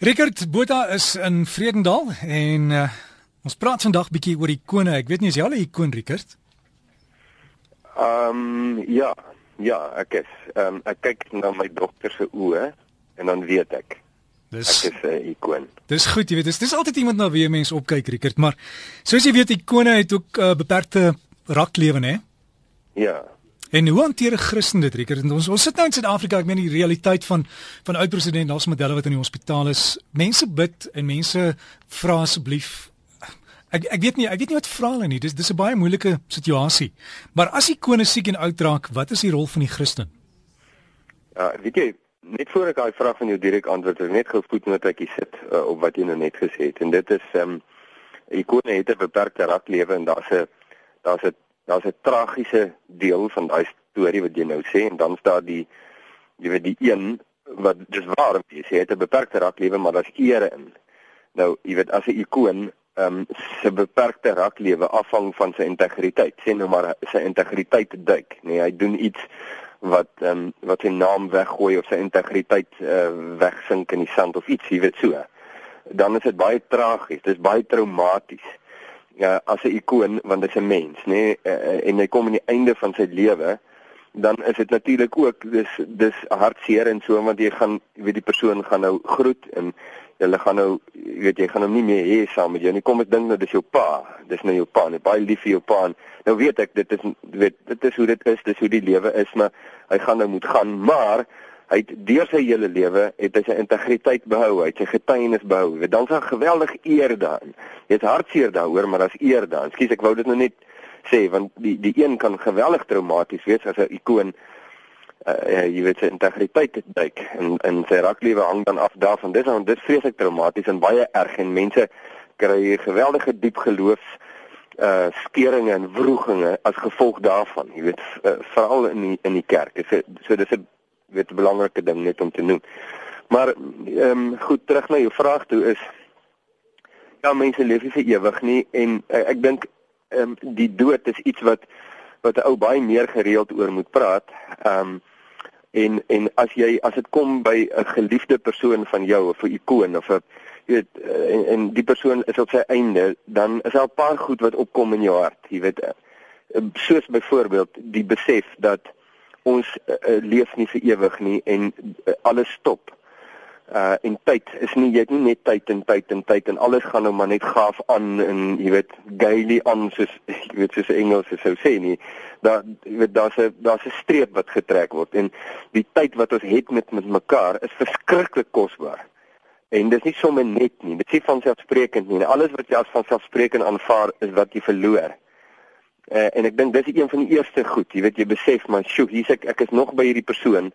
Rickert Botha is in Vredendal en uh, ons praat vandag bietjie oor ikone. Ek weet nie as jy al 'n ikoon Rickert. Ehm um, ja, ja, ek is. Ehm um, ek kyk na my dogter se oë en dan weet ek. Dis ek is 'n ikoon. Dis goed, jy weet, dis dis altyd iemand na wie mense opkyk Rickert, maar soos jy weet, ikone het ook 'n uh, beperkte raklewe, hè? Ja. En hoe hanteer 'n Christen dit, Rickert? Ons ons sit nou in Suid-Afrika, ek meen die realiteit van van oud president, daar's modelle wat in die hospitaal is. Mense bid en mense vra asseblief ek ek weet nie, ek weet nie wat vra hulle nie. Dis dis 'n baie moeilike situasie. Maar as ikone siek en oud raak, wat is die rol van die Christen? Ja, weet jy, net voor ek daai vraag van jou direk antwoord, ek net gou voetnotetjie sit uh, op wat jy nou net gesê het. En dit is ehm um, ikone het 'n beperkte raklewe en daar's 'n daar's 'n daar's 'n tragiese deel van daai storie wat jy nou sê en dan staan die jy weet die een wat dis waar jy sê het 'n beperkte raklewe maar daar's ere in. Nou, jy weet as 'n ikoon ehm um, se beperkte raklewe afhang van sy integriteit. Sê nou maar sy integriteit duik, nee, hy doen iets wat ehm um, wat sy naam weggooi of sy integriteit uh, wegsink in die sand of iets, jy weet so. Dan is dit baie tragies, dit is baie traumaties ja, as 'n ikoon want is 'n mens, nê, nee, en hy kom aan die einde van sy lewe, dan is dit natuurlik ook dis dis hartseer en so want jy gaan jy weet die persoon gaan nou groet en hulle gaan nou jy weet jy gaan hom nie meer hê saam met jou nie. Kom ek dink nou dis jou pa. Dis nou jou pa. Net baie lief vir jou pa. En nou weet ek dit is weet dit is hoe dit is, dis hoe die lewe is, maar hy gaan nou moet gaan, maar hy het deur sy hele lewe het hy sy integriteit behou, hy het sy getuienis behou. Dit dan is 'n geweldige eer daarin. Jy het hartseer daaroor, maar daar's eer daarin. Skus, ek wou dit nou net sê want die die een kan geweldig traumaties wees as 'n ikoon uh, jy weet sy integriteit duik en en sy raklewe hang dan af daarvan. Dit is dit vreeslik traumaties en baie erg en mense kry geweldige diep geloofs uh skeringe en wrogings as gevolg daarvan jy weet uh, veral in die, in die kerk so, so dis 'n weet 'n belangrike ding net om te noem. Maar ehm um, goed terug na jou vraag toe is ja mense leef nie vir ewig nie en uh, ek dink ehm um, die dood is iets wat wat 'n ou baie meer gereeld oor moet praat. Ehm um, en en as jy as dit kom by 'n geliefde persoon van jou of 'n ikoon of 'n jy weet uh, en, en die persoon is op sy einde dan is daar 'n paar goed wat opkom in jou hart jy weet uh, soos byvoorbeeld die besef dat ons uh, leef nie vir ewig nie en uh, alles stop. Uh en tyd is nie jy het nie net tyd en tyd en tyd en alles gaan nou maar net gaaf aan en jy weet gaily aan soos jy weet soos Engels sou sê nie. Daar jy weet daar's 'n daar's 'n streep wat getrek word en die tyd wat ons het met met mekaar is verskriklik kosbaar. En dis nie sommer net nie. Dit sê van selfsprekend nie. Alles wat jy as van selfsprekend aanvaar is wat jy verloor. Uh, en ek dink dis een van die eerste goed, jy weet jy besef maar, sjoe, hier's ek ek is nog by hierdie persoon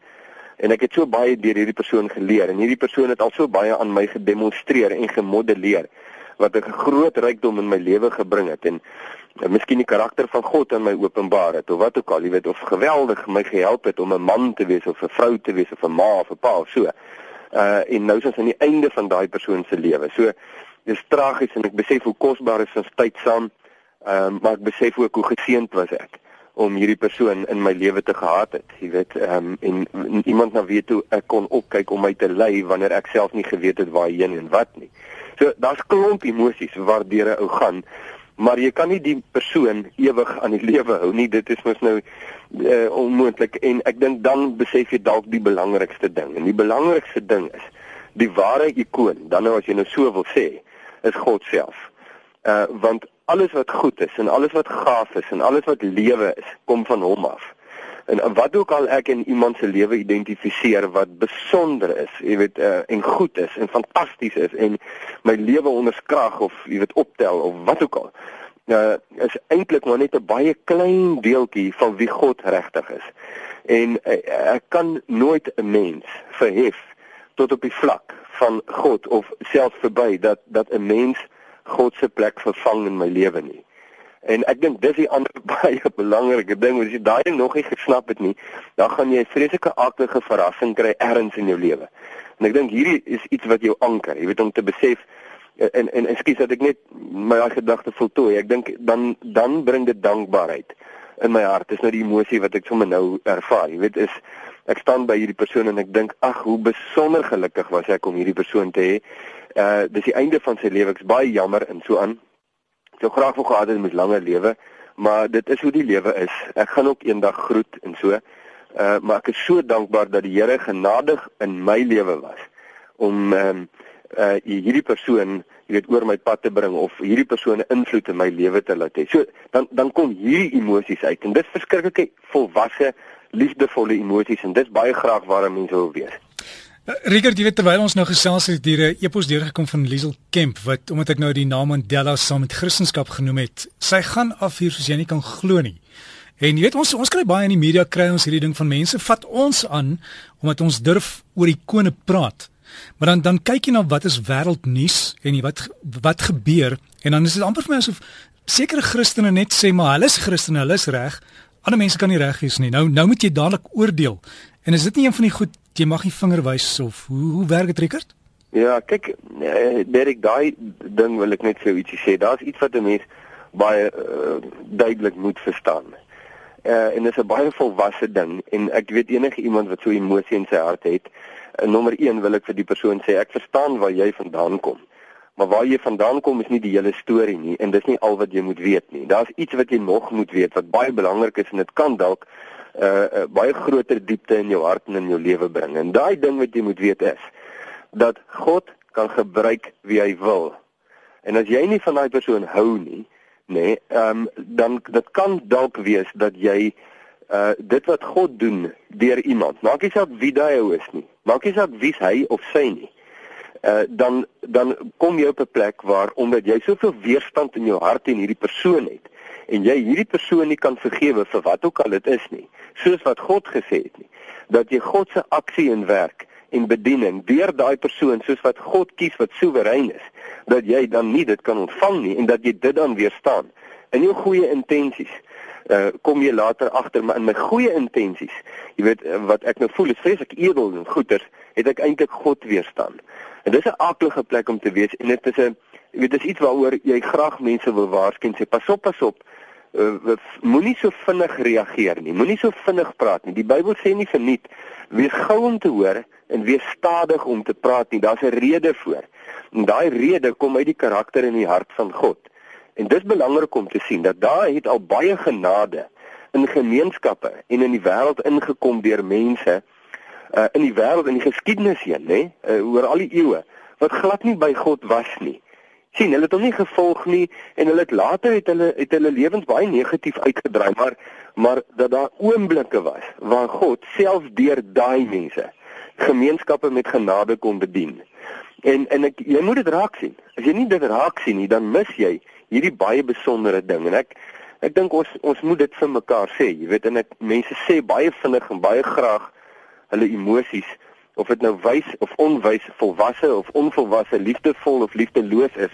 en ek het so baie deur hierdie persoon geleer en hierdie persoon het al so baie aan my gedemonstreer en gemodelleer wat 'n groot rykdom in my lewe gebring het en uh, miskien die karakter van God in my openbaar het of wat ook al, jy weet of geweldig my gehelp het om 'n man te wees of 'n vrou te wees of 'n ma of 'n pa of so. Uh en nou is ons aan die einde van daai persoon se lewe. So dis tragies en ek besef hoe kosbaar is ons tyd saam. Ehm um, maar ek besef ook hoe geseënd was ek om hierdie persoon in my lewe te gehad het. Jy weet, ehm um, en iemand na wie toe ek kon opkyk om my te lei wanneer ek self nie geweet het waar heen en wat nie. So daar's klomp emosies waardeur 'n ou gaan, maar jy kan nie die persoon ewig aan die lewe hou nie. Dit is mos nou uh, onmoontlik en ek dink dan besef jy dalk die belangrikste ding. En die belangrikste ding is die ware ikoon, dan nou as jy nou so wil sê, is God self. Uh want alles wat goed is en alles wat gaaf is en alles wat lewe is, kom van hom af. En wat ook al ek in iemand se lewe identifiseer wat besonder is, jy weet, uh, en goed is en fantasties is en my lewe onderskrag of jy weet optel of wat ook al. Uh is eintlik maar net 'n baie klein deeltjie van wie God regtig is. En uh, ek kan nooit 'n mens verhef tot op die vlak van God of selfs verby dat dat 'n mens God se plek vervang in my lewe nie. En ek dink dis die ander baie belangrike ding, as jy daai ding nog nie gesnap het nie, dan gaan jy 'n vreeslike aardige verrassing kry ergens in jou lewe. En ek dink hierdie is iets wat jou anker, jy weet om te besef en en ekskuus dat ek net my gedagte voltooi. Ek dink dan dan bring dit dankbaarheid in my hart. Dis nou die emosie wat ek sommer nou ervaar. Jy weet is ek staan by hierdie persoon en ek dink ag hoe besonder gelukkig was ek om hierdie persoon te hê. Uh dis die einde van sy lewe. Ek's baie jammer en so aan. Ek sou graag wou gehad het hy moet langer lewe, maar dit is hoe die lewe is. Ek gaan ook eendag groet en so. Uh maar ek is so dankbaar dat die Here genadig in my lewe was om ehm um, uh hierdie persoon, jy weet, oor my pad te bring of hierdie persoon 'n invloed in my lewe te laat hê. So dan dan kom hierdie emosies uit en dit verskriklike volwasse, liefdevolle emosies en dis baie graag waar mense wil wees. Uh, Richard, jy weet terwyl ons nou gesels het hier 'n epos deurgekom van Liesel Kemp wat omdat ek nou die naam Mandela saam met Christendom genoem het, sy gaan af hier soos jy nie kan glo nie. En jy weet ons ons kry baie in die media kry ons hierdie ding van mense vat ons aan omdat ons durf oor ikone praat. Maar dan dan kyk jy na wat is wêreldnuus en wat wat gebeur en dan is dit amper vir my asof sekere Christene net sê maar hulle is Christene, hulle is reg. Ander mense kan nie reg wees nie. Nou nou moet jy dadelik oordeel. En is dit nie een van die goed jy mag nie vinger wys of hoe hoe werk dit Rickert? Ja, kyk, eh, Derek, daai ding wil ek net vir ietsie sê. Daar's iets wat 'n mens baie uh, duidelik moet verstaan. Uh, en dit is 'n baie volwasse ding en ek weet enige iemand wat so emosie in sy hart het, En nommer 1 wil ek vir die persoon sê ek verstaan waar jy vandaan kom. Maar waar jy vandaan kom is nie die hele storie nie en dis nie al wat jy moet weet nie. Daar's iets wat jy nog moet weet wat baie belangrik is en dit kan dalk 'n uh, uh, baie groter diepte in jou hart en in jou lewe bring. En daai ding wat jy moet weet is dat God kan gebruik wie hy wil. En as jy nie van daai persoon hou nie, nê, nee, ehm um, dan dit kan dalk wees dat jy uh dit wat God doen deur iemand, maak nie saak wie daai ou is nie. Maak nie saak wie hy of sy nie. Uh dan dan kom jy op 'n plek waar omdat jy soveel weerstand in jou hart teen hierdie persoon het en jy hierdie persoon nie kan vergewe vir wat ook al dit is nie, soos wat God gesê het nie, dat jy God se aksie en werk en bediening deur daai persoon soos wat God kies wat soewerein is, dat jy dan nie dit kan ontvang nie en dat jy dit dan weerstaan. In jou goeie intensies uh, kom jy later agter maar in my goeie intensies jy weet uh, wat ek nou voel is vreeslik edel en goeder het ek eintlik God weerstaan. En dis 'n aardige plek om te wees en dit is 'n jy weet dis iets waaroor jy graag mense wil waarsku sê pas op pas op uh, moenie so vinnig reageer nie moenie so vinnig praat nie. Die Bybel sê nie verniet wees gou om te hoor en wees stadig om te praat nie. Daar's 'n rede voor. En daai rede kom uit die karakter en die hart van God. En dis belangrik om te sien dat daar het al baie genade in gemeenskappe en in die wêreld ingekom deur mense uh, in die wêreld in die geskiedenis heen, nê, uh, oor al die eeue wat glad nie by God was nie. Sien, hulle het hom nie gevolg nie en hulle het later het hulle het hulle lewens baie negatief uitgedraai, maar maar dat daar oomblikke was waar God self deur daai mense gemeenskappe met genade kon bedien. En en ek jy moet dit raak sien. As jy nie dit raak sien nie, dan mis jy hierdie baie besondere ding en ek ek dink ons ons moet dit vir mekaar sê jy weet en ek mense sê baie vinnig en baie graag hulle emosies of dit nou wys of onwys volwasse of onvolwasse liefdevol of liefdeloos is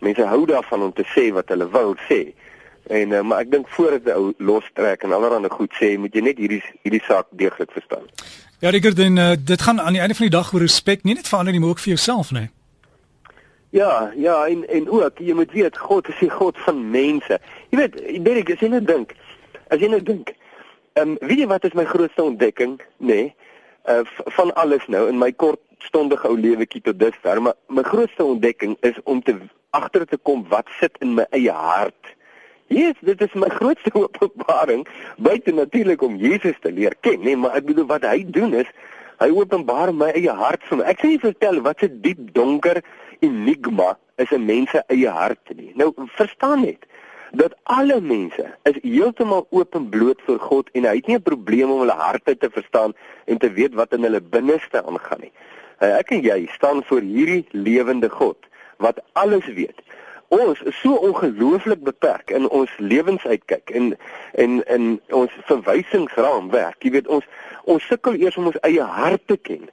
mense hou daarvan om te sê wat hulle wil sê en uh, maar ek dink voordat jy ou lostrek en allerhande goed sê moet jy net hierdie hierdie saak deeglik verstaan ja Rickert dan uh, dit gaan aan die einde van die dag oor respek nie net vir ander nie maar ook vir jouself nee Ja, ja, en en ook jy moet weet God is die God van mense. Jy weet, Derek, as jy nou dink, as jy nou dink, ehm um, weet jy wat is my grootste ontdekking, nê? Nee, uh van alles nou in my kortstondige ou lewetjie tot dusver, maar my grootste ontdekking is om te agter te kom wat sit in my eie hart. Jesus, dit is my grootste openbaring, buite natuurlik om Jesus te leer ken, nee, maar ek bedoel wat hy doen is hy openbaar my eie hart vir my. Ek sê nie vertel wat se diep donker enigma is 'n mens se eie hart nie. Nou verstaan net dat alle mense is heeltemal openbloot vir God en hy het nie 'n probleem om hulle harte te verstaan en te weet wat in hulle binneste aangaan nie. Ek en jy staan voor hierdie lewende God wat alles weet. Ons is so ongelooflik beperk in ons lewensuitkyk en en in ons verwysingsraamwerk. Jy weet ons ons sukkel eers om ons eie hart te ken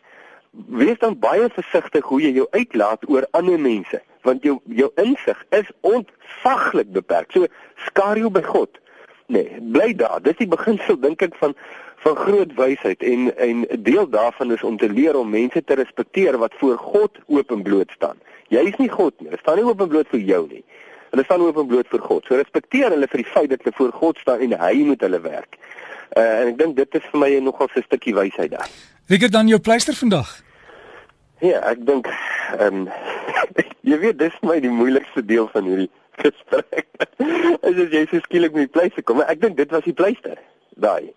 wees dan baie versigtig hoe jy jou uitlaat oor ander mense want jou jou insig is ontsaglik beperk. So skaar jou by God. Nee, bly daar. Dis die beginsel dink ek van van groot wysheid en en 'n deel daarvan is om te leer om mense te respekteer wat voor God openbloot staan. Jy is nie God nie. Hulle staan nie openbloot vir jou nie. Hulle staan openbloot vir God. So respekteer hulle vir die feit dat hulle voor God staan en hy moet hulle werk. Uh, en ek dink dit is vir my nogal 'n stukkie wysheid daar. Rickert dan jou pleister vandag. Ja, ek dink ehm um, jy weet dis my die moeilikste deel van hierdie gesprek. As jy so skielik met die pleister kom, ek dink dit was die pleister. Daai.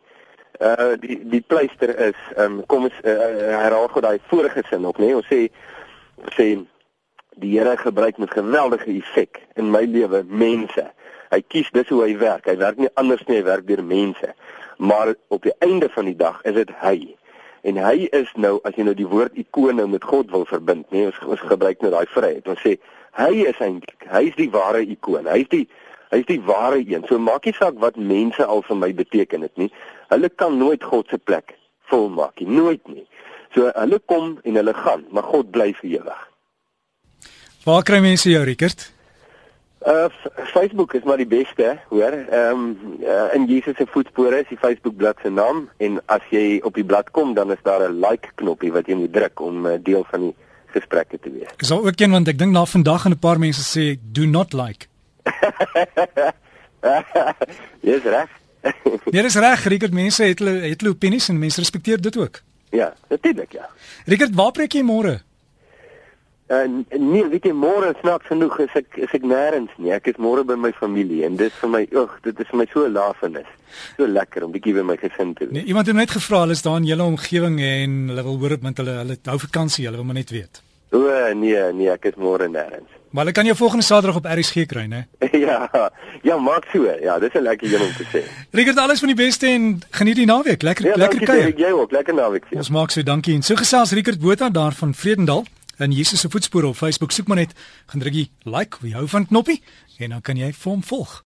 Uh die die pleister is ehm um, kom ons uh, herhaal gou daai vorige sin op, nee, ons sê sê die Here gebruik met geweldige effek in my lewe mense. Hy kies dis hoe hy werk. Hy werk nie anders nie, hy werk deur mense. Maar op die einde van die dag is dit hy. En hy is nou as jy nou die woord ikoon nou met God wil verbind, nee, ons ons gebruik nou daai vryheid. Ons sê hy is eintlik, hy is die ware ikoon. Hy is die hy is die ware een. So maak nie saak wat mense al vir my beteken het nie. Hulle kan nooit God se plek volmaak nie, nooit nie. So hulle kom en hulle gaan, maar God bly vir ewig. Waar kry mense jou, Rickert? Uh Facebook is maar die beste, hoor. Ehm um, uh, in Jesus se voetspore is die Facebook bladsy se naam en as jy op die blad kom, dan is daar 'n like knoppie wat jy moet druk om uh, deel van die gesprekke te wees. Ek sal ook een want ek dink na vandag en 'n paar mense sê do not like. Dis reg. nee, dis reg, Rickert, mense het hulle het hulle opinies en mense respekteer dit ook. Ja, natuurlik ja. Rickert, waar preek jy môre? En uh, nee, weet jy môre snaaks genoeg is ek is ek nêrens nie. Ek is môre by my familie en dit vir my, oeg, dit is vir my so lafenis. So lekker om bietjie by my gesin te wees. Nee, iemand het net gevra, hulle is daar in julle omgewing en hulle wil hoor met hulle hulle hou vakansie, hulle wil maar net weet. O nee, nee, ek is môre nêrens. Maar ek kan jou volgende Saterdag op RSG kry, né? ja. Ja, maak so. Ja, dis 'n lekker ding om te sê. Rickert, alles van die beste en geniet die naweek. Lekker ja, lekker kuier. Ja, jy ook. Lekker naweek. Ons maak so, dankie. En so gesels Rickert Botha daar van Vredendal in Jesus se voetspore op Facebook. Soek maar net gaan druk die like, wie hou van knoppie en dan kan jy hom volg.